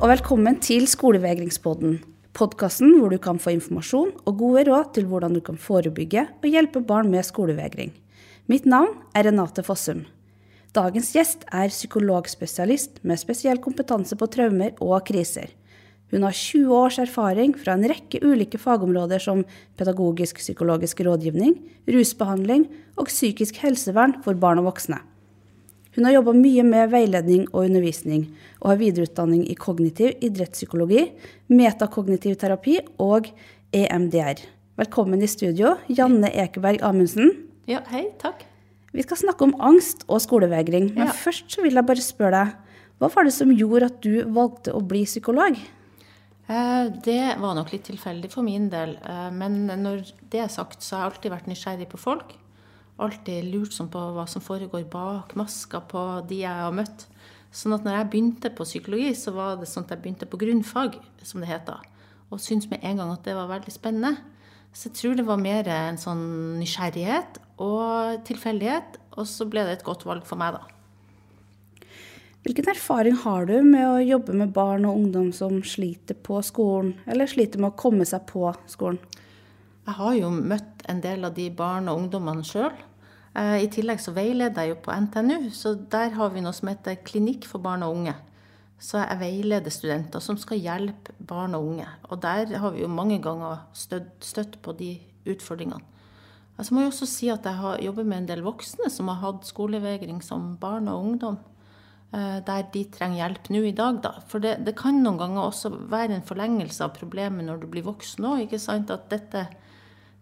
og velkommen til Skolevegringspodden. Podkasten hvor du kan få informasjon og gode råd til hvordan du kan forebygge og hjelpe barn med skolevegring. Mitt navn er Renate Fossum. Dagens gjest er psykologspesialist med spesiell kompetanse på traumer og kriser. Hun har 20 års erfaring fra en rekke ulike fagområder som pedagogisk-psykologisk rådgivning, rusbehandling og psykisk helsevern for barn og voksne. Hun har jobba mye med veiledning og undervisning, og har videreutdanning i kognitiv idrettspsykologi, metakognitiv terapi og EMDR. Velkommen i studio, Janne Ekeberg Amundsen. Ja, hei, takk. Vi skal snakke om angst og skolevegring, men Ja. først så vil jeg bare spørre deg, hva var det som gjorde at du valgte å bli psykolog? Eh, Det var nok litt tilfeldig for min del. eh, Men når det er sagt, så har jeg alltid vært nysgjerrig på folk. Alltid lurt sånn på hva som foregår bak maska på de jeg har møtt. Sånn at når jeg begynte på psykologi, så var det sånn at jeg begynte på grunnfag, som det heter. Og syntes med en gang at det var veldig spennende. Så jeg tror det var mer en sånn nysgjerrighet og tilfeldighet. Og så ble det et godt valg for meg, da. Hvilken erfaring har du med å jobbe med barn og ungdom som sliter på skolen, eller sliter med å komme seg på skolen? Jeg har jo møtt en del av de barn og ungdommene sjøl. I tillegg så veileder jeg jo på NTNU, så der har vi noe som heter Klinikk for barn og unge. Så jeg veileder studenter som skal hjelpe barn og unge. Og der har vi jo mange ganger støtt, på de utfordringene. Altså må jeg også si at jeg har jobbet med en del voksne som har hatt skolevegring som barn og ungdom. eh, Der de trenger hjelp nå i dag, da. For det, det kan noen ganger også være en forlengelse av problemet når du blir voksen òg. At dette,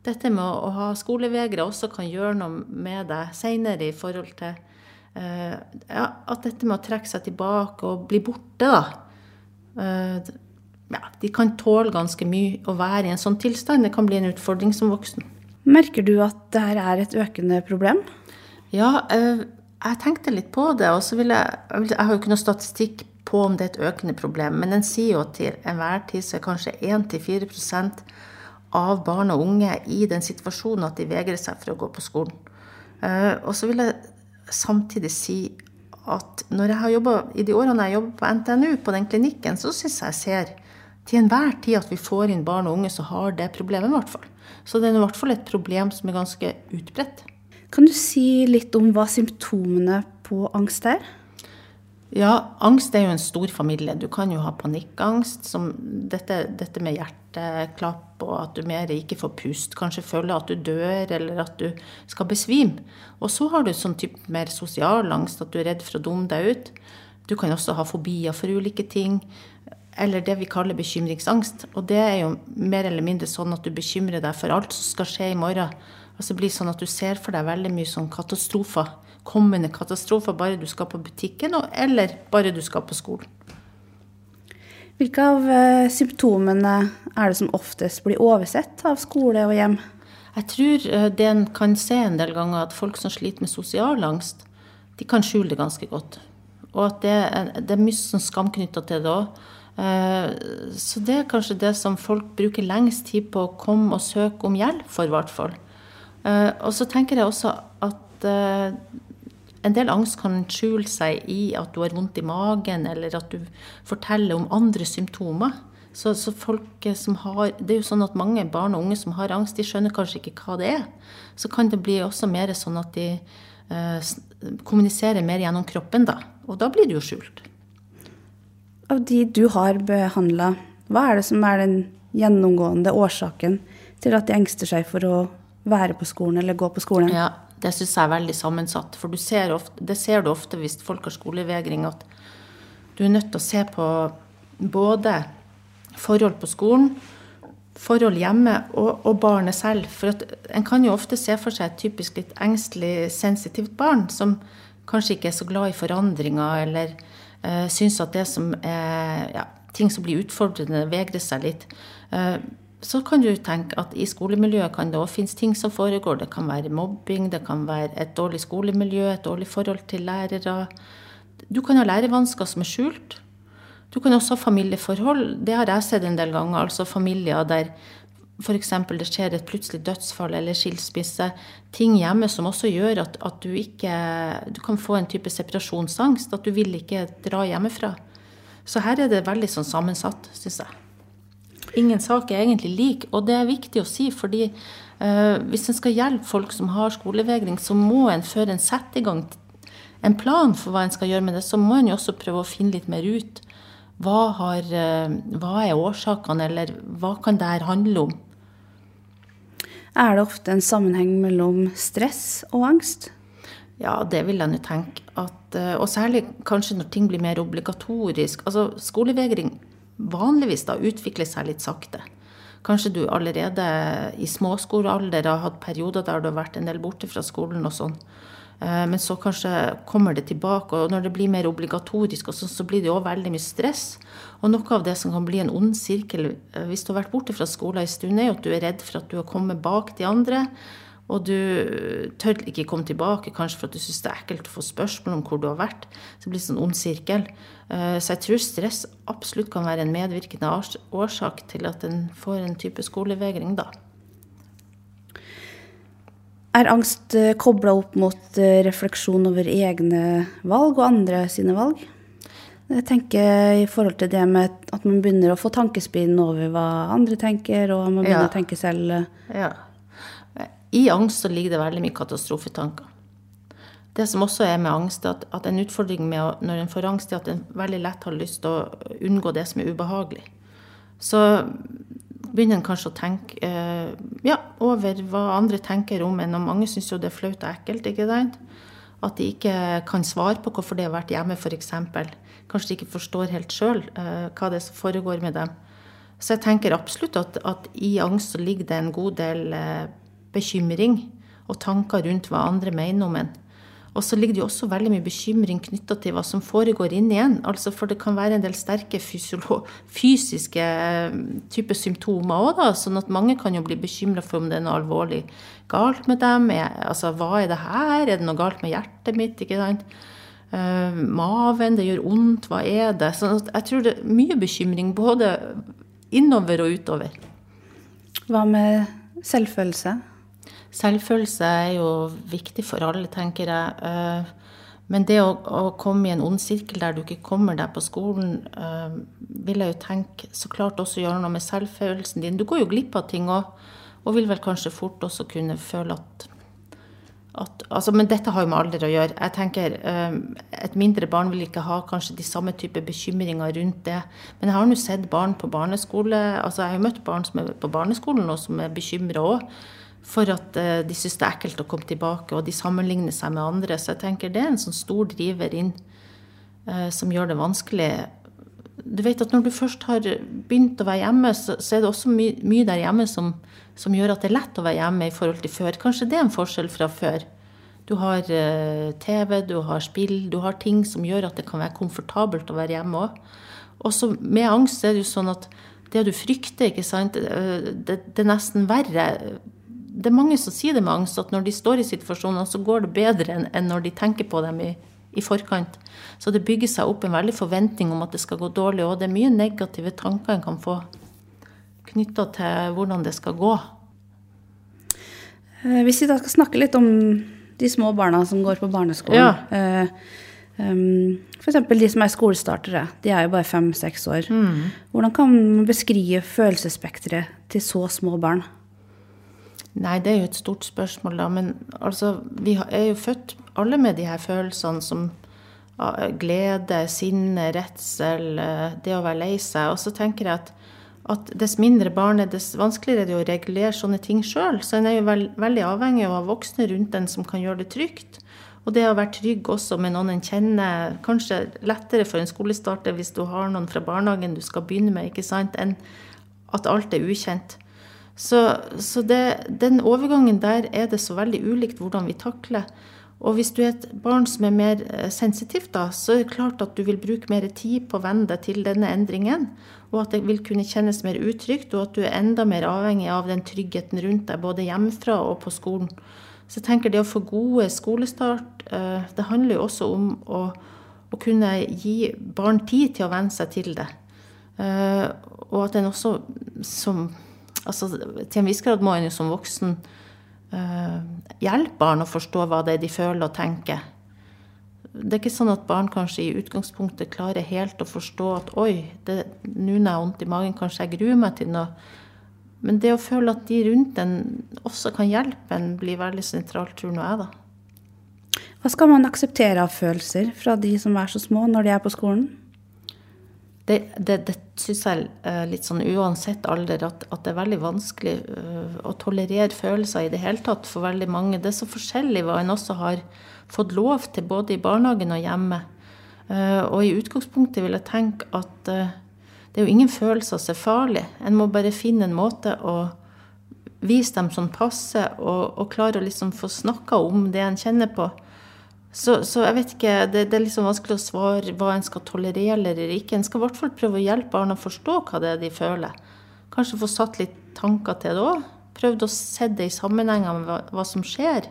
dette med å, ha skolevegre også kan gjøre noe med deg seinere i forhold til eh, ja, At dette med å trekke seg tilbake og bli borte, da. eh, ja, de kan tåle ganske mye å være i en sånn tilstand. Det kan bli en utfordring som voksen. Merker du at dette er et økende problem? Ja, eh, jeg tenkte litt på det. og så vil jeg, jeg, jeg har jo ikke noe statistikk på om det er et økende problem, men den sier jo at til enhver tid så er kanskje 1-4 av barn og unge i den situasjonen at de vegrer seg for å gå på skolen. Eh, og så vil jeg samtidig si at når jeg har jobbet, i de årene jeg jobber på NTNU, på den klinikken, så syns jeg jeg ser til enhver tid at vi får inn barn og unge som har det problemet, i hvert fall. Så det er i hvert fall et problem som er ganske utbredt. Kan du si litt om hva symptomene på angst er? Ja, angst er jo en stor familie. Du kan jo ha panikkangst, som dette, dette med hjerteklapp og at du mer ikke får pust. Kanskje føler at du dør, eller at du skal besvime. Og så har du sånn type mer sosial angst, at du er redd for å dumme deg ut. Du kan også ha fobier for ulike ting. Eller det vi kaller bekymringsangst. Og det er jo mer eller mindre sånn at du bekymrer deg for alt som skal skje i morgen. Altså det blir sånn at du ser for deg veldig mye sånn katastrofer. Kommende katastrofer bare du skal på butikken, eller bare du skal på skolen. Hvilke av eh, symptomene er det som oftest blir oversett av skole og hjem? Jeg tror eh, det en kan se en del ganger, at folk som sliter med sosial angst, de kan skjule det ganske godt. Og at det, er- det er mye sånn skam knytta til det òg. Så det er kanskje det som folk bruker lengst tid på å komme og søke om hjelp for, i hvert fall. Eh, Og så tenker jeg også at eh, en del angst kan skjule seg i at du har vondt i magen, eller at du forteller om andre symptomer. Så, så folk som har, Det er jo sånn at mange barn og unge som har angst, de skjønner kanskje ikke hva det er. Så kan det bli også mer sånn at de eh, kommuniserer mer gjennom kroppen, da. Og da blir det jo skjult. Av de du har behandla, hva er det som er den gjennomgående årsaken til at de engster seg for å være på skolen eller gå på skolen? Ja, det syns jeg er veldig sammensatt. For ser ofte, det ser du ofte hvis folk har skolevegring, at du er nødt til å se på både forhold på skolen, forhold hjemme og, og barnet selv. For en kan jo ofte se for seg et typisk litt engstelig, sensitivt barn som kanskje ikke er så glad i forandringer, eller uh, syns at det som er ja, ting som blir utfordrende, vegrer seg litt. Eh, så kan du tenke at i skolemiljøet kan det òg finnes ting som foregår. Det kan være mobbing, det kan være et dårlig skolemiljø, et dårlig forhold til lærere. Du kan ha lærevansker som er skjult. Du kan også ha familieforhold. Det har jeg sett en del ganger. Altså familier der f.eks. det skjer et plutselig dødsfall eller skilsmisse. Ting hjemme som også gjør at, at du ikke Du kan få en type separasjonsangst. At du vil ikke dra hjemmefra. Så her er det veldig sånn sammensatt, syns jeg. Ingen sak er egentlig lik, og det er viktig å si, fordi uh, hvis en skal hjelpe folk som har skolevegring, så må en før en setter i gang en plan for hva en skal gjøre med det, så må en jo også prøve å finne litt mer ut. Hva, har, uh, hva er årsakene, eller hva kan det her handle om? Er det ofte en sammenheng mellom stress og angst? Ja, det vil jeg nå tenke. At, eh, og særlig kanskje når ting blir mer obligatorisk. Altså, Skolevegring vanligvis da utvikler seg litt sakte. Kanskje du allerede i småskolealder har hatt perioder der du har vært en del borte fra skolen og sånn. Eh, men så kanskje kommer det tilbake, og når det blir mer obligatorisk, så, så blir det òg veldig mye stress. Og noe av det som kan bli en ond sirkel eh, hvis du har vært borte fra skolen en stund, er at du er redd for at du har kommet bak de andre. Og du tør ikke komme tilbake, kanskje for at du syns det er ekkelt å få spørsmål om hvor du har vært. Så det blir sånn ond sirkel. Eh, så jeg tror stress absolutt kan være en medvirkende årsak til at en får en type skolevegring, da. Er angst eh, kobla opp mot eh, refleksjon over egne valg og andre sine valg? Jeg tenker i forhold til det med at man begynner å få tankespinn over hva andre tenker, og man begynner ja. å tenke selv. Ja. I angst så ligger det veldig mye katastrofetanker. Det som også er med angst, at, at en utfordring med å, når en får angst, er at en veldig lett har lyst til å unngå det som er ubehagelig. Så begynner en kanskje å tenke eh, ja, over hva andre tenker om en. Og mange syns jo det er flaut og ekkelt. ikke sant? At de ikke kan svare på hvorfor de har vært hjemme, f.eks. Kanskje de ikke forstår helt sjøl eh, hva det foregår med dem. Så jeg tenker absolutt at, at i angst så ligger det en god del eh, bekymring og tanker rundt hva andre mener om en. Og så ligger det jo også veldig mye bekymring knytta til hva som foregår inni en. Altså for det kan være en del sterke fysiske typer type symptomer òg, Sånn at mange kan jo bli bekymra for om det er noe alvorlig galt med dem. Altså hva er det her? Er det noe galt med hjertet mitt? ikke sant? Uh, maven, det gjør vondt, hva er det? Så jeg tror det er mye bekymring både innover og utover. Hva med selvfølelse? Selvfølelse er jo viktig for alle, tenker jeg. Eh, men det å, å, komme i en ond sirkel der du ikke kommer deg på skolen, uh, vil jeg jo tenke så klart også gjøre noe med selvfølelsen din. Du går jo glipp av ting òg, og vil vel kanskje fort også kunne føle at, at altså, Men dette har jo med alder å gjøre. Jeg tenker uh, Et mindre barn vil ikke ha kanskje de samme type bekymringer rundt det. Men jeg har nå sett barn på barneskole altså Jeg har jo møtt barn som er på barneskolen og som er bekymra òg for at eh, de syns det er ekkelt å komme tilbake, og de sammenligner seg med andre. Så jeg tenker det er en sånn stor driver inn eh, som gjør det vanskelig. Du vet at når du først har begynt å være hjemme, så, så er det også my mye der hjemme som, som, gjør at det er lett å være hjemme i forhold til før. Kanskje det er en forskjell fra før. Du har eh, TV, du har spill, du har ting som gjør at det kan være komfortabelt å være hjemme òg. Også med angst er det jo sånn at det du frykter, ikke sant, det, det er nesten verre det er mange som sier det med angst, at når de står i situasjoner, så går det bedre enn når de tenker på dem i, i forkant. Så det bygger seg opp en veldig forventning om at det skal gå dårlig. Og det er mye negative tanker en kan få knytta til hvordan det skal gå. Eh, hvis vi da skal snakke litt om de små barna som går på barneskolen. Ja. Um, F.eks. de som er skolestartere. De er jo bare fem-seks år. Mm. Hvordan kan man beskrive følelsesspekteret til så små barn? Nei, det er jo et stort spørsmål, da. Men altså, vi er jo født alle med de her følelsene som glede, sinne, redsel, eh, det å være lei seg. Og så tenker jeg at, at dess mindre barn er, dess vanskeligere er det å regulere sånne ting sjøl. Så en er jo veld, veldig avhengig av voksne rundt en som kan gjøre det trygt. Og det å være trygg også med noen en kjenner, kanskje lettere for en skolestarter hvis du har noen fra barnehagen du skal begynne med, ikke sant, enn at alt er ukjent. Så, så det, den overgangen der er det så veldig ulikt hvordan vi takler. Og hvis du er et barn som er mer eh, sensitivt, da, så er det klart at du vil bruke mer tid på å venne deg til denne endringen. Og at det vil kunne kjennes mer utrygt, og at du er enda mer avhengig av den tryggheten rundt deg, både hjemmefra og på skolen. Så jeg tenker det å få gode skolestart, eh, det handler jo også om å, å kunne gi barn tid til å venne seg til det. Eh, og at en også som altså, Til en viss grad må en jo som voksen uh, hjelpe barn å forstå hva det er de føler og tenker. det er ikke sånn at barn kanskje i utgangspunktet klarer helt å forstå at oi, nå når jeg har vondt i magen, kanskje jeg gruer meg til noe. Men det å føle at de rundt en også kan hjelpe en, blir veldig sentralt, tror nå jeg, da. Hva skal man akseptere av følelser fra de som er så små, når de er på skolen? Det, det, det syns jeg er litt sånn uansett alder, at, at det er veldig vanskelig uh, å tolerere følelser i det hele tatt for veldig mange. Det er så forskjellig hva en også har fått lov til, både i barnehagen og hjemme. Uh, og i utgangspunktet vil jeg tenke at det er jo ingen følelser som er farlig. En må bare finne en måte å vise dem som passer, og, og klare å liksom få snakka om det en kjenner på. Så, så, jeg vet ikke, det, det, er liksom vanskelig å svare hva en skal tolerere eller ikke. En skal i hvert fall prøve å hjelpe barna å forstå hva det er de føler. Kanskje få satt litt tanker til det òg. Prøvd å se det i sammenhenger med hva, hva som skjer.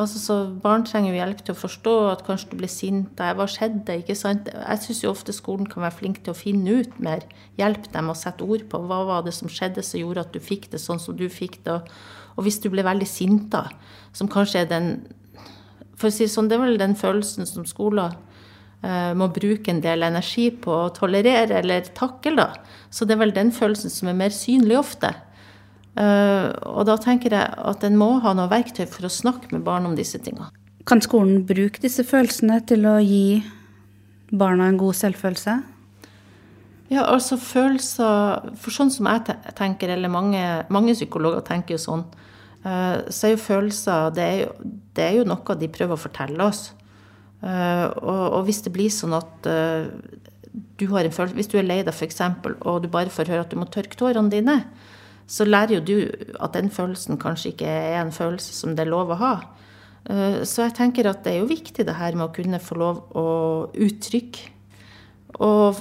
Altså, så Barn trenger jo hjelp til å forstå at kanskje du blir sint. Hva skjedde? ikke sant? Jeg syns ofte skolen kan være flink til å finne ut mer. Hjelpe dem å sette ord på hva var det som skjedde som gjorde at du fikk det sånn som du fikk det. Og hvis du ble veldig sint, da, som kanskje er den For å si sånn, det er vel den følelsen som skoler eh, må bruke en del energi på å tolerere eller takle, da. Så det er vel den følelsen som er mer synlig ofte. Eh, og da tenker jeg at en må ha noe verktøy for å snakke med barn om disse tingene. Kan skolen bruke disse følelsene til å gi barna en god selvfølelse? Ja, altså følelser For sånn som jeg tenker, eller mange, mange psykologer tenker jo sånn, så er jo følelser det er jo, det er jo, noe de prøver å fortelle oss. Uh, og, og, hvis det blir sånn at du har en følelse Hvis du er lei deg, f.eks., og du bare får høre at du må tørke tårene dine, så lærer jo du at den følelsen kanskje ikke er en følelse som det er lov å ha. Eh, så jeg tenker at det er jo viktig det her med å kunne få lov å uttrykke. Og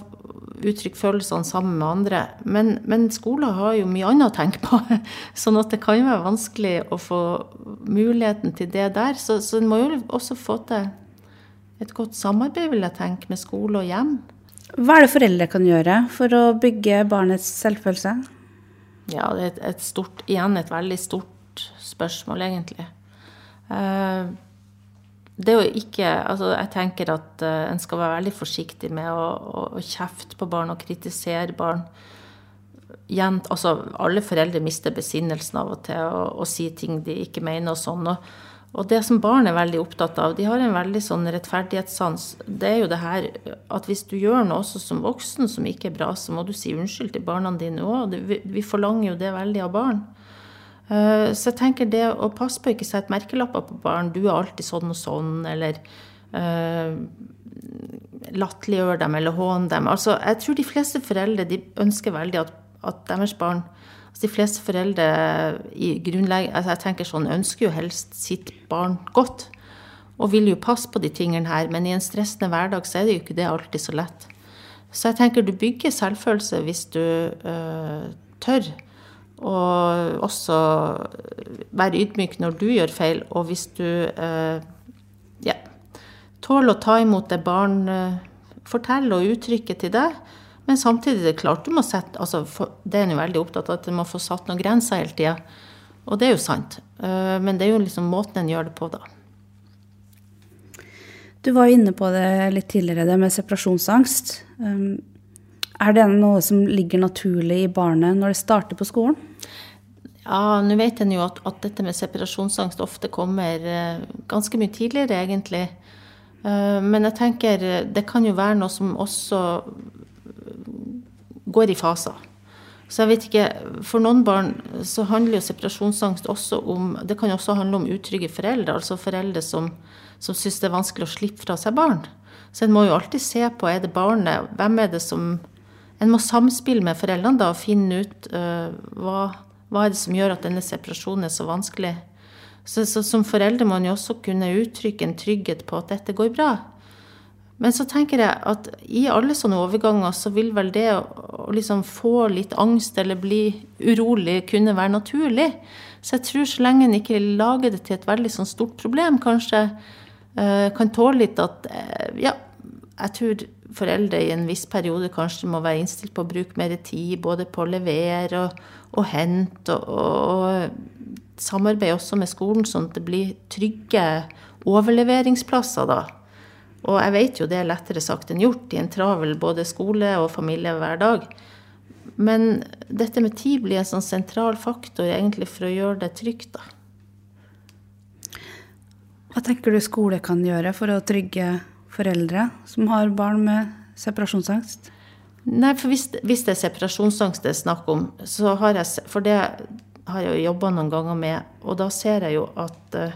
uttrykke følelsene sammen med andre. Men, men skoler har jo mye annet å tenke på. Sånn at det kan være vanskelig å få muligheten til det der. Så, så en må jo også få til et godt samarbeid, vil jeg tenke, med skole og hjem. Hva er det foreldre kan gjøre for å bygge barnets selvfølelse? Ja, det er et stort, igjen et veldig stort spørsmål, egentlig. Eh, det å ikke Altså, jeg tenker at uh, en skal være veldig forsiktig med å, å, å kjefte på barn og kritisere barn. Jent, altså, alle foreldre mister besinnelsen av og til og, og sier ting de ikke mener og sånn. Og, og det som barn er veldig opptatt av, de har en veldig sånn rettferdighetssans. Det er jo det her at hvis du gjør noe også som voksen som ikke er bra, så må du si unnskyld til barna dine òg. Vi forlanger jo det veldig av barn. Eh, så jeg tenker det å passe på ikke sette merkelapper på barn. Du er alltid sånn og sånn, eller uh, latterliggjør dem eller håne dem. Altså, jeg tror de fleste foreldre de ønsker veldig at, at deres barn Altså, de fleste foreldre i grunnlegg, altså jeg tenker sånn, ønsker jo helst sitt barn godt. Og vil jo passe på de tingene her, men i en stressende hverdag så er det jo ikke det alltid så lett. Så jeg tenker du bygger selvfølelse hvis du uh, tør. Og også være ydmyk når du gjør feil, og hvis du øh, ja, tåler å ta imot det barn øh, forteller og uttrykker til deg, men samtidig er det klart du må sette altså Det er en jo veldig opptatt av at en må få satt noen grenser hele tida. Og det er jo sant. Eh, men det er jo liksom måten en gjør det på, da. Du var jo inne på det litt tidligere, det med separasjonsangst. Er det noe som ligger naturlig i barnet når det starter på skolen? Ja, nå vet en jo at, at, dette med separasjonsangst ofte kommer uh, ganske mye tidligere, egentlig. Uh, men jeg tenker det kan jo være noe som også går i faser. Så jeg vet ikke, For noen barn så handler jo separasjonsangst også om Det kan jo også handle om utrygge foreldre. Altså foreldre som, som syns det er vanskelig å slippe fra seg barn. Så en må jo alltid se på er det barnet, hvem er det som En må samspille med foreldrene da og finne ut uh, hva, hva er det som gjør at denne separasjonen er så vanskelig. Så, så som foreldre må man jo også kunne uttrykke en trygghet på at dette går bra. Men så tenker jeg at i alle sånne overganger så vil vel det å liksom få litt angst eller bli urolig kunne være naturlig. Så jeg tror så lenge en ikke lager det til et veldig sånn stort problem, kanskje uh, kan tåle litt at uh, Ja, jeg tror foreldre i en viss periode kanskje må være innstilt på å bruke mer tid både på å levere og, og hente, og, og samarbeide også med skolen, sånn at det blir trygge overleveringsplasser, da. Og jeg vet jo det er lettere sagt enn gjort i en travel både skole og familie hver dag. Men dette med tid blir en sånn sentral faktor egentlig for å gjøre det trygt, da. Hva tenker du skole kan gjøre for å trygge foreldre som har barn med separasjonsangst? Nei, for hvis, hvis det er separasjonsangst det er snakk om, så har jeg For det har jeg jo jobba noen ganger med, og da ser jeg jo at uh,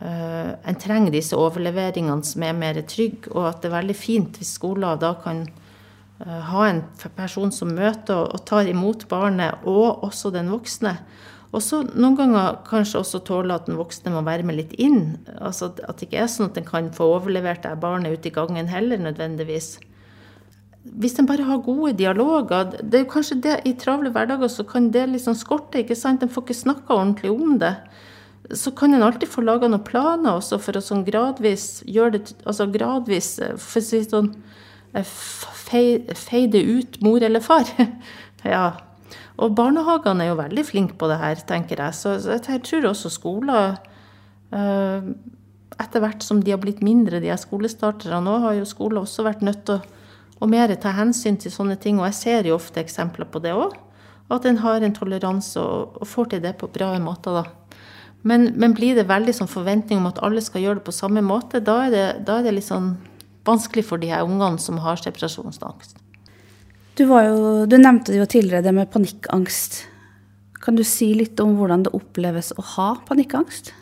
en trenger disse overleveringene som er mer trygge, og at det er veldig fint hvis skoler da kan uh, ha en person som møter og tar imot barnet, og også den voksne. Og så noen ganger kanskje også tåle at den voksne må være med litt inn. Altså At det ikke er sånn at en kan få overlevert det barnet ute i gangen heller, nødvendigvis hvis en bare har gode dialoger Det er jo kanskje det i travle hverdager så kan det liksom skorte. ikke sant? En får ikke snakka ordentlig om det. Så kan en alltid få laga noen planer også for å sånn gradvis gjøre det Altså gradvis for å si sånn eh, Feide ut mor eller far. ja. Og barnehagene er jo veldig flinke på det her, tenker jeg. Så jeg tror også skoler eh, Etter hvert som de har blitt mindre, de er skolestartere nå, har jo skoler også vært nødt til å å mer ta hensyn til sånne ting. Og jeg ser jo ofte eksempler på det òg. At en har en toleranse og, og, får til det på bra måter, da. Men, men, blir det veldig sånn forventning om at alle skal gjøre det på samme måte, da er det, da er det litt sånn vanskelig for de her ungene som har separasjonsangst. Du, jo, du nevnte jo tidligere det med panikkangst. Kan du si litt om hvordan det oppleves å ha panikkangst?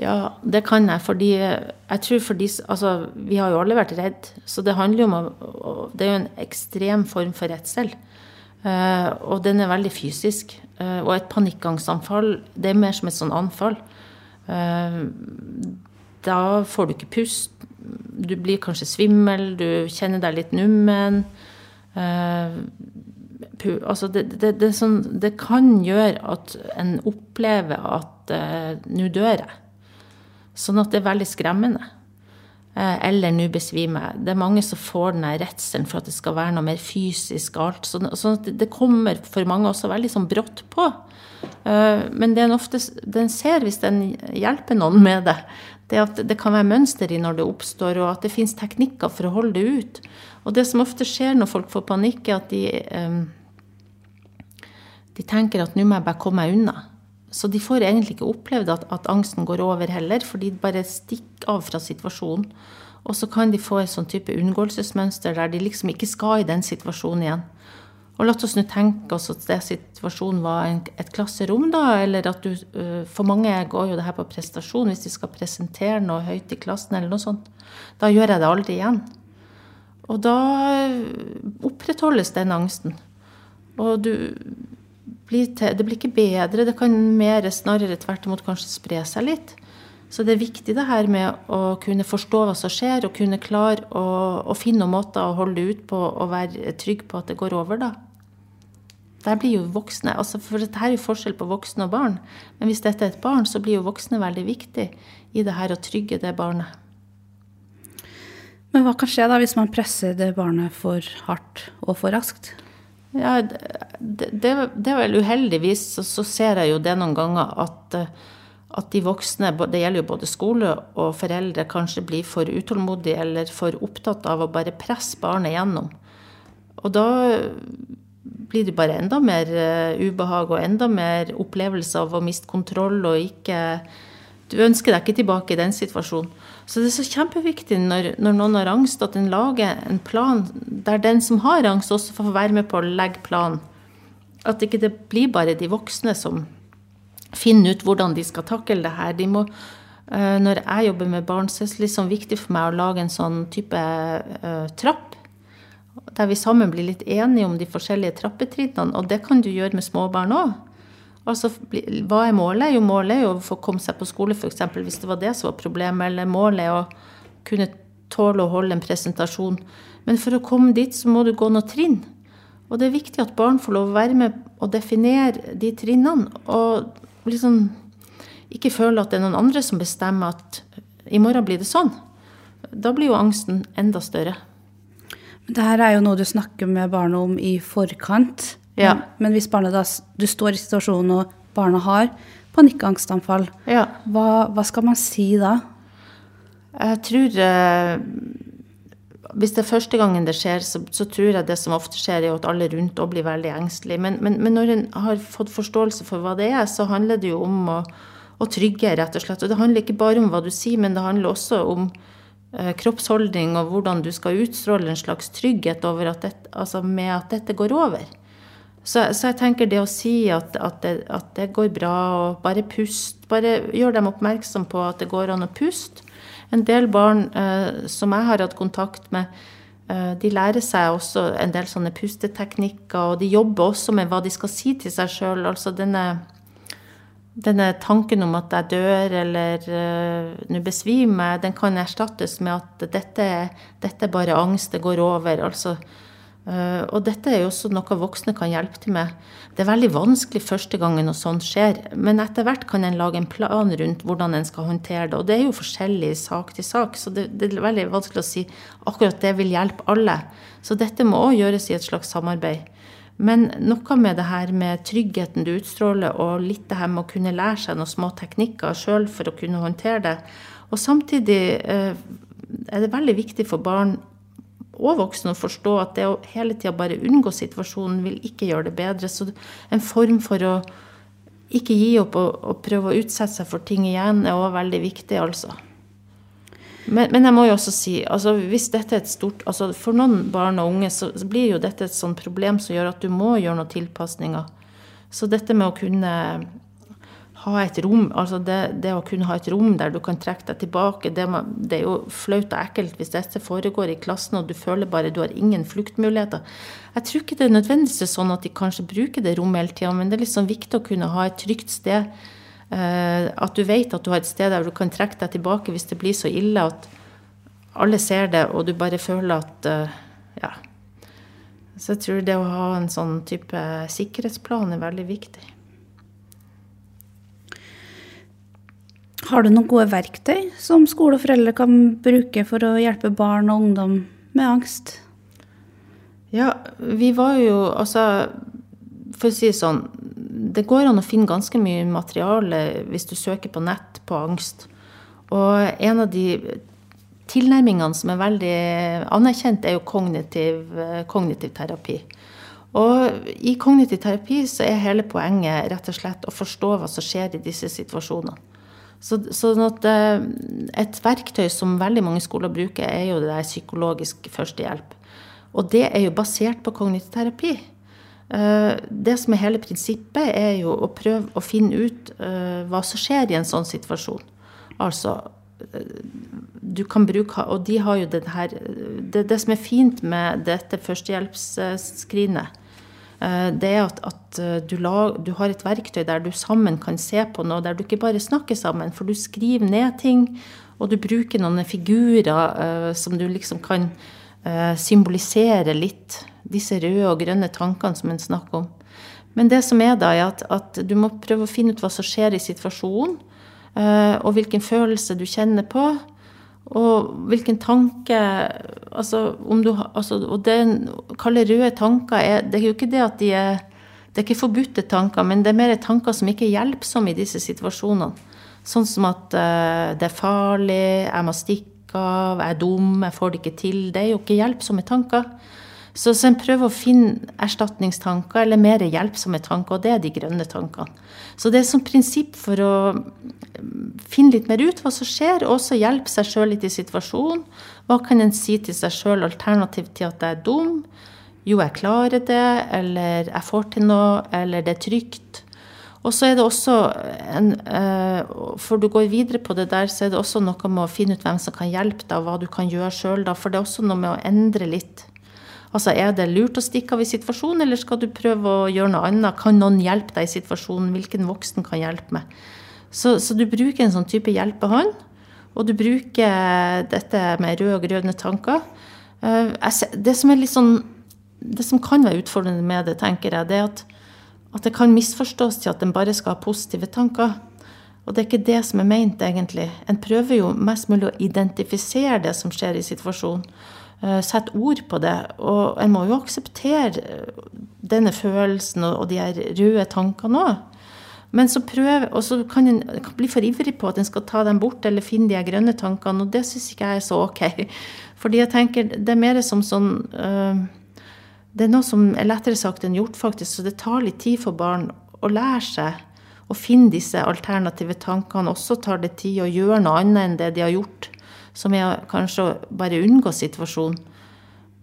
Ja, det kan jeg. Fordi jeg tror fordi Altså, vi har jo alle vært redd. Så det handler jo om Det er jo en ekstrem form for redsel. Uh, og den er veldig fysisk. Uh, og et panikkangstanfall, det er mer som et sånn anfall. Uh, da får du ikke pust. Du blir kanskje svimmel, du kjenner deg litt nummen. Altså det, det, det, sånn, det, kan gjøre at en opplever at nå dør jeg. Sånn at det er veldig skremmende. Uh, eller nå besvimer jeg. Det er mange som får den redselen for at det skal være noe mer fysisk alt. Sånn, sånn at det kommer for mange også veldig sånn brått på. Uh, men det en ofte den ser hvis den hjelper noen med det, det at det kan være mønster i når det oppstår, og at det fins teknikker for å holde det ut. Og det som ofte skjer når folk får panikk, er at de, eh, de tenker at nå må jeg bare komme meg unna. Så de får egentlig ikke opplevd at, at, angsten går over heller, for de bare stikker av fra situasjonen. Og så kan de få et sånn type unngåelsesmønster der de liksom ikke skal i den situasjonen igjen. Og la oss nå tenke oss at det situasjonen var en, et klasserom, da, eller at du øh, For mange går jo det her på prestasjon hvis de skal presentere noe høyt i klassen, eller noe sånt. Da gjør jeg det aldri igjen. Og da opprettholdes den angsten. Og du blir til, det blir ikke bedre, det kan mer snarere tvert imot kanskje spre seg litt. Så det er viktig det her med å kunne forstå hva som skjer, og kunne klare å, å finne måter å holde ut på og være trygg på at det går over, da. Der blir jo voksne, altså For dette er jo forskjell på voksne og barn. Men hvis dette er et barn, så blir jo voksne veldig viktig i det her å trygge det barnet. Men hva kan skje da hvis man presser det barnet for hardt og for raskt? Ja, det, det, det er vel uheldigvis, så, så, ser jeg jo det noen ganger at, eh, at de voksne, det gjelder jo både skole og foreldre, kanskje blir for utålmodige eller for opptatt av å bare presse barnet gjennom. Og da blir det bare enda mer eh, ubehag og enda mer opplevelse av å miste kontroll og ikke Du ønsker deg ikke tilbake i den situasjonen. Så det er så kjempeviktig når, når, noen har angst, at en lager en plan der den som har angst, også får være med på å legge planen. At ikke det blir bare de voksne som finner ut hvordan de skal takle det her. De må, uh, når jeg jobber med barn, så er det liksom viktig for meg å lage en sånn type uh, trapp. Der vi sammen blir litt enige om de forskjellige trappetrinnene. Og det kan du gjøre med småbarn òg. Altså, hva er målet? Jo, målet er jo å få komme seg på skole, f.eks. hvis det var det som var problemet. Eller målet er å kunne tåle å holde en presentasjon. Men for å komme dit, så må du gå noen trinn. Og det er viktig at barn får lov å være med og definere de trinnene. Og liksom ikke føle at det er noen andre som bestemmer at i morgen blir det sånn. Da blir jo angsten enda større. Men det her er jo noe du snakker med barna om i forkant. Ja. Men, men, hvis barnet da, du står i situasjonen og barna har panikkangstanfall, ja. hva, hva, skal man si da? Jeg tror eh, Hvis det er første gangen det skjer, så, så, tror jeg det som ofte skjer, er at alle rundt òg blir veldig engstelige. Men, men, men, når en har fått forståelse for hva det er, så handler det jo om å, å trygge, rett og slett. Og det handler ikke bare om hva du sier, men det handler også om eh, kroppsholdning og hvordan du skal utstråle en slags trygghet over at dette, altså med at dette går over. Så, så, jeg tenker det å si at, at, det, at, det, går bra, og bare pust Bare gjør dem oppmerksom på at det går an å puste. En del barn eh, som jeg har hatt kontakt med, eh, de lærer seg også en del sånne pusteteknikker, og de jobber også med hva de skal si til seg sjøl. Altså denne, denne, tanken om at jeg dør eller eh, nå besvimer jeg, den kan erstattes med at dette, dette er bare angst, det går over. altså og dette er jo også noe voksne kan hjelpe til med. Det er veldig vanskelig første gangen når sånt skjer, men etter hvert kan en lage en plan rundt hvordan en skal håndtere det. Og det er jo forskjellig sak til sak, så det, det er veldig vanskelig å si akkurat det vil hjelpe alle. Så dette må òg gjøres i et slags samarbeid. Men noe med det her med tryggheten du utstråler, og litt det her med å kunne lære seg noen små teknikker sjøl for å kunne håndtere det. Og samtidig eh, er det veldig viktig for barn og voksne å forstå at det å hele tida bare unngå situasjonen vil ikke gjøre det bedre. Så en form for å ikke gi opp og, og prøve å utsette seg for ting igjen er òg veldig viktig, altså. Men, men, jeg må jo også si, altså hvis dette er et stort altså For noen barn og unge så, blir jo dette et sånt problem som gjør at du må gjøre noen tilpasninger. Så dette med å kunne ha et rom, altså det, det, å kunne ha et rom der du kan trekke deg tilbake, det, det, er jo flaut og ekkelt hvis dette foregår i klassen og du føler bare du har ingen fluktmuligheter. Jeg tror ikke det er nødvendigvis sånn at de kanskje bruker det rommet hele tida, men det er liksom viktig å kunne ha et trygt sted. Eh, at du vet at du har et sted der du kan trekke deg tilbake hvis det blir så ille at alle ser det, og du bare føler at eh, Ja. Så jeg tror det å ha en sånn type sikkerhetsplan er veldig viktig. Har du noen gode verktøy som skole og foreldre kan bruke for å hjelpe barn og ungdom med angst? Ja, vi var jo altså For å si det sånn, det går an å finne ganske mye materiale hvis du søker på nett på angst. Og en av de tilnærmingene som er veldig anerkjent, er jo kognitiv, kognitiv terapi. Og i kognitiv terapi så er hele poenget rett og slett å forstå hva som skjer i disse situasjonene. Så, sånn at eh, Et verktøy som veldig mange skoler bruker, er jo det der psykologisk førstehjelp. Og det er jo basert på kognitiv terapi. Eh, det som er hele prinsippet, er jo å prøve å finne ut eh, hva som skjer i en sånn situasjon. Altså du kan bruke, Og de har jo det her Det, det som er fint med dette førstehjelpsskrinet, Eh, det er at, at eh, du, lag, du, har et verktøy der du sammen kan se på noe, der du ikke bare snakker sammen, for du skriver ned ting, og du bruker noen figurer uh, som du liksom kan symbolisere litt. Disse røde og grønne tankene som en snakker om. Men det som er da, er at, at du må prøve å finne ut hva som skjer i situasjonen, og hvilken følelse du kjenner på. Og hvilken tanke altså, om du, altså, Og det kaller røde tanker er, Det er jo ikke det at de er Det er ikke forbudte tanker, men det er mer tanker som ikke er hjelpsomme i disse situasjonene. Sånn som at uh, det er farlig, jeg må stikke av, jeg er dum, jeg får det ikke til. Det er jo ikke hjelpsomme tanker. Så, så en prøver å finne erstatningstanker eller mer hjelpsomme tanker, og det er de grønne tankene. Så det er som prinsipp for å finne litt mer ut hva som skjer, og også hjelpe seg sjøl litt i situasjonen. Hva kan en si til seg sjøl alternativt til at jeg er dum? Jo, jeg klarer det, eller jeg får til noe, eller det er trygt. Og så er det også en, eh, For du går videre på det der, så er det også noe med å finne ut hvem som kan hjelpe deg, og hva du kan gjøre sjøl, For det er også noe med å endre litt Altså, Er det lurt å stikke av i situasjonen, eller skal du prøve å gjøre noe annet? Kan noen hjelpe deg i situasjonen? Hvilken voksen kan hjelpe meg? Så, så du bruker en sånn type hjelpehånd, og du bruker dette med røde og grønne tanker. Eh, det som, sånn, det som kan være utfordrende med det, tenker jeg, det er at, at det kan misforstås til at en bare skal ha positive tanker. Og det er ikke det som er meint, egentlig. En prøver jo mest mulig å identifisere det som skjer i situasjonen. Eh, sette ord på det. Og en må jo akseptere denne følelsen og de her røde tankene òg. Men så prøver, og så kan en bli for ivrig på at en skal ta dem bort eller finne de grønne tankene, og det syns ikke jeg er så ok. Fordi jeg tenker det er mer som sånn øh, Det er noe som er lettere sagt enn gjort, faktisk, så det tar litt tid for barn å lære seg å finne disse alternative tankene. Også tar det tid å gjøre noe annet enn det de har gjort, som er kanskje å bare unngå situasjonen.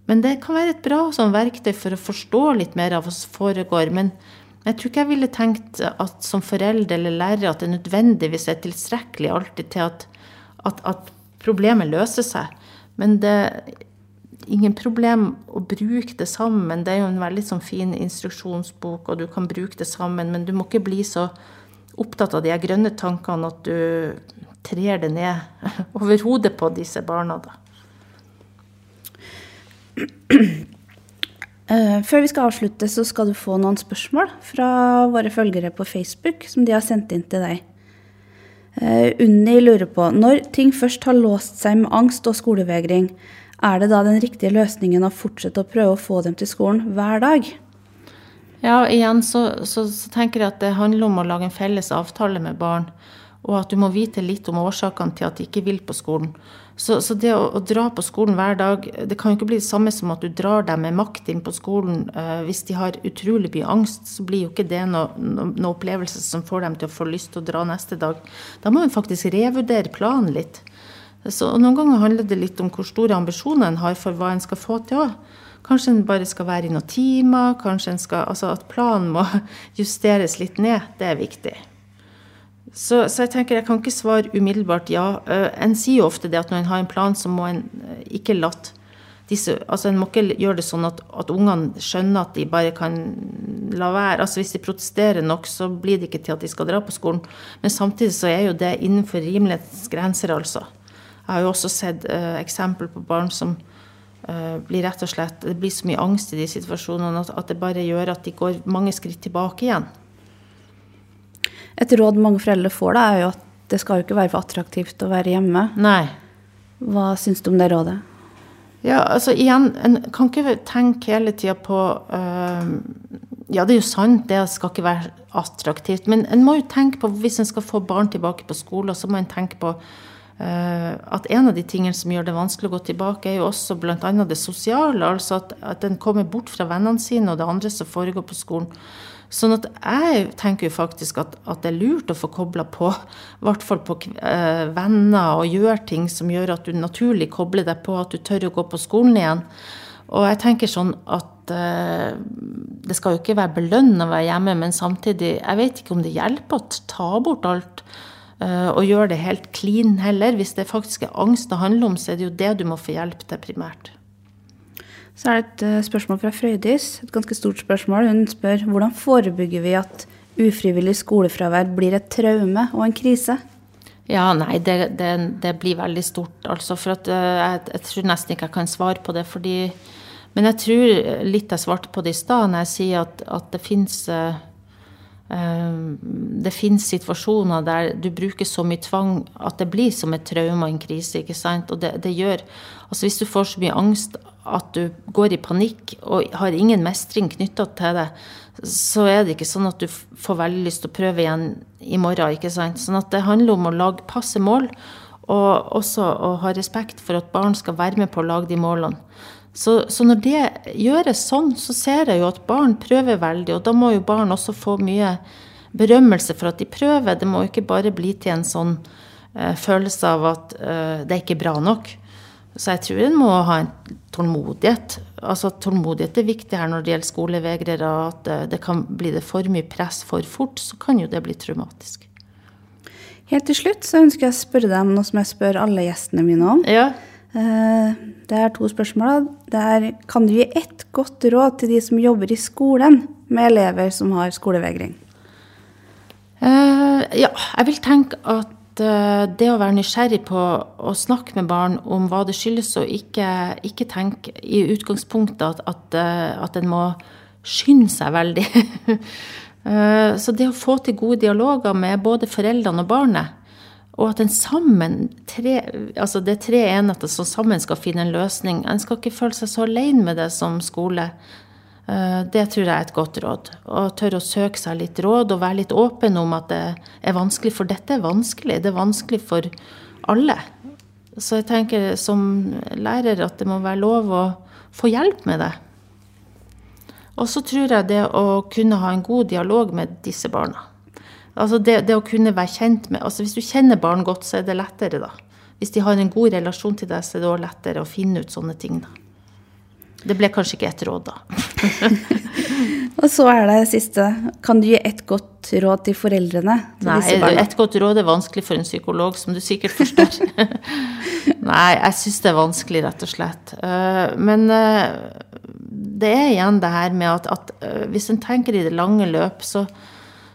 Men det kan være et bra sånn, verktøy for å forstå litt mer av hva som foregår. Men jeg tror ikke jeg ville tenkt at som forelder eller lærer at det nødvendigvis er tilstrekkelig alltid til at, at, at problemet løser seg. Men det er ingen problem å bruke det sammen. Det er jo en veldig sånn fin instruksjonsbok, og du kan bruke det sammen. Men du må ikke bli så opptatt av de grønne tankene at du trer det ned over hodet på disse barna. da. Eh, før vi skal avslutte, så skal du få noen spørsmål fra våre følgere på Facebook som de har sendt inn til deg. Eh, Unni lurer på når ting først har låst seg med angst og skolevegring, er det da den riktige løsningen å fortsette å prøve å få dem til skolen hver dag? Ja, igjen så, så, så tenker jeg at det handler om å lage en felles avtale med barn. Og at du må vite litt om årsakene til at de ikke vil på skolen. Så, så det å, å, dra på skolen hver dag, det kan jo ikke bli det samme som at du drar dem med makt inn på skolen. Eh, hvis de har utrolig mye angst, så blir jo ikke det noen no, no opplevelse som får dem til å få lyst til å dra neste dag. Da må en faktisk revurdere planen litt. Så Noen ganger handler det litt om hvor store ambisjoner en har for hva en skal få til òg. Kanskje en bare skal være i noen timer, kanskje en skal, altså at planen må justeres litt ned. Det er viktig. Så, så, jeg tenker jeg kan ikke svare umiddelbart ja. Uh, en sier jo ofte det at når en har en plan, så må en uh, ikke latt disse Altså en må ikke gjøre det sånn at, at ungene skjønner at de bare kan la være. Altså hvis de protesterer nok, så blir det ikke til at de skal dra på skolen. Men samtidig så er jo det innenfor rimelighetens grenser, altså. Jeg har jo også sett uh, eksempel på barn som blir rett og slett Det blir så mye angst i de situasjonene at, at det bare gjør at de går mange skritt tilbake igjen. Et råd mange foreldre får, da, er jo at det skal jo ikke være for attraktivt å være hjemme. Nei. Hva syns du om det rådet? Ja, altså igjen, En kan ikke tenke hele tida på uh, Ja, det er jo sant, det skal ikke være attraktivt. Men en må jo tenke på, hvis en skal få barn tilbake på skolen, så må en tenke på uh, at en av de tingene som gjør det vanskelig å gå tilbake, er jo også bl.a. det sosiale. Altså at, at en kommer bort fra vennene sine og det andre som foregår på skolen. Sånn at jeg tenker jo faktisk at, at det er lurt å få kobla på, i hvert fall på eh, venner, og gjøre ting som gjør at du naturlig kobler deg på, at du tør å gå på skolen igjen. Og jeg tenker sånn at eh, det skal jo ikke være belønna å være hjemme, men samtidig Jeg vet ikke om det hjelper å ta bort alt eh, og gjøre det helt clean heller. Hvis det faktisk er angst det handler om, så er det jo det du må få hjelp til primært. Så er det et eh, spørsmål fra Frøydis, et ganske stort spørsmål. Hun spør hvordan forebygger vi at ufrivillig skolefravær blir et traume og en krise? Ja, nei, det, det, det blir veldig stort, altså. For at, eh, jeg, jeg, tror nesten ikke jeg kan svare på det. fordi Men jeg tror litt jeg svarte på det i stad, når jeg sier at, at det fins uh, det finnes situasjoner der du bruker så mye tvang at det blir som et traume og en krise. ikke sant? Og det, det gjør Altså hvis du får så mye angst at du går i panikk og har ingen mestring knytta til det, så er det ikke sånn at du får veldig lyst til å prøve igjen i morgen. ikke sant? Sånn at det handler om å lage passe mål, og også å ha respekt for at barn skal være med på å lage de målene. Så, så, når det gjøres sånn, så ser jeg jo at barn prøver veldig, og da må jo barn også få mye berømmelse for at de prøver. Det må jo ikke bare bli til en sånn uh, følelse av at uh, det er ikke bra nok. Så jeg tror en må ha en tålmodighet. Altså Tålmodighet er viktig her når det gjelder skolevegrere. At det kan bli det for mye press for fort, så kan jo det bli traumatisk. Helt til slutt så ønsker jeg å spørre deg om noe som jeg spør alle gjestene mine om. Ja. Eh, det er to spørsmål. Det er, kan du gi ett godt råd til de som jobber i skolen med elever som har skolevegring? Uh, ja, jeg vil tenke at Eh, det å være nysgjerrig på å snakke med barn om hva det skyldes, og ikke, ikke tenke i utgangspunktet at, at, eh, at en må skynde seg veldig. Eh, så det å få til gode dialoger med både foreldrene og barnet, og at en sammen, tre, altså det er tre enheter som sammen skal finne en løsning En skal ikke føle seg så alene med det som skole. Eh, det tror jeg er et godt råd. Å tørre å søke seg litt råd og være litt åpen om at det er vanskelig. For dette er vanskelig. Det er vanskelig for alle. Så jeg tenker som lærer at det må være lov å få hjelp med det. Og så tror jeg det å kunne ha en god dialog med disse barna. Altså det, det, å kunne være kjent med altså Hvis du kjenner barn godt, så er det lettere, da. Hvis de har en god relasjon til deg, så er det også lettere å finne ut sånne ting, da. Det ble kanskje ikke et råd, da. og så er det siste. Kan du gi et godt råd til foreldrene? Til Nei, et godt råd er vanskelig for en psykolog, som du sikkert forstår. Nei, jeg syns det er vanskelig, rett og slett. Eh, men eh, det er igjen det her med at, at eh, hvis en tenker i det lange løp, så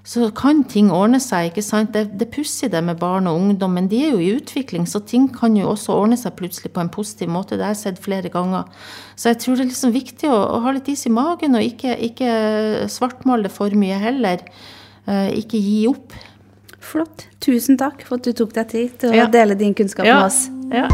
så kan ting ordne seg. ikke sant? Det, det er pussig det med barn og ungdom, men de er jo i utvikling, så ting kan jo også ordne seg plutselig på en positiv måte. Det har jeg sett flere ganger. Så jeg tror det er liksom viktig å, å ha litt is i magen, og ikke, ikke svartmale for mye heller. Eh, ikke gi opp. Flott. Tusen takk for at du tok deg tid til å ja. dele din kunnskap ja. med oss. Ja.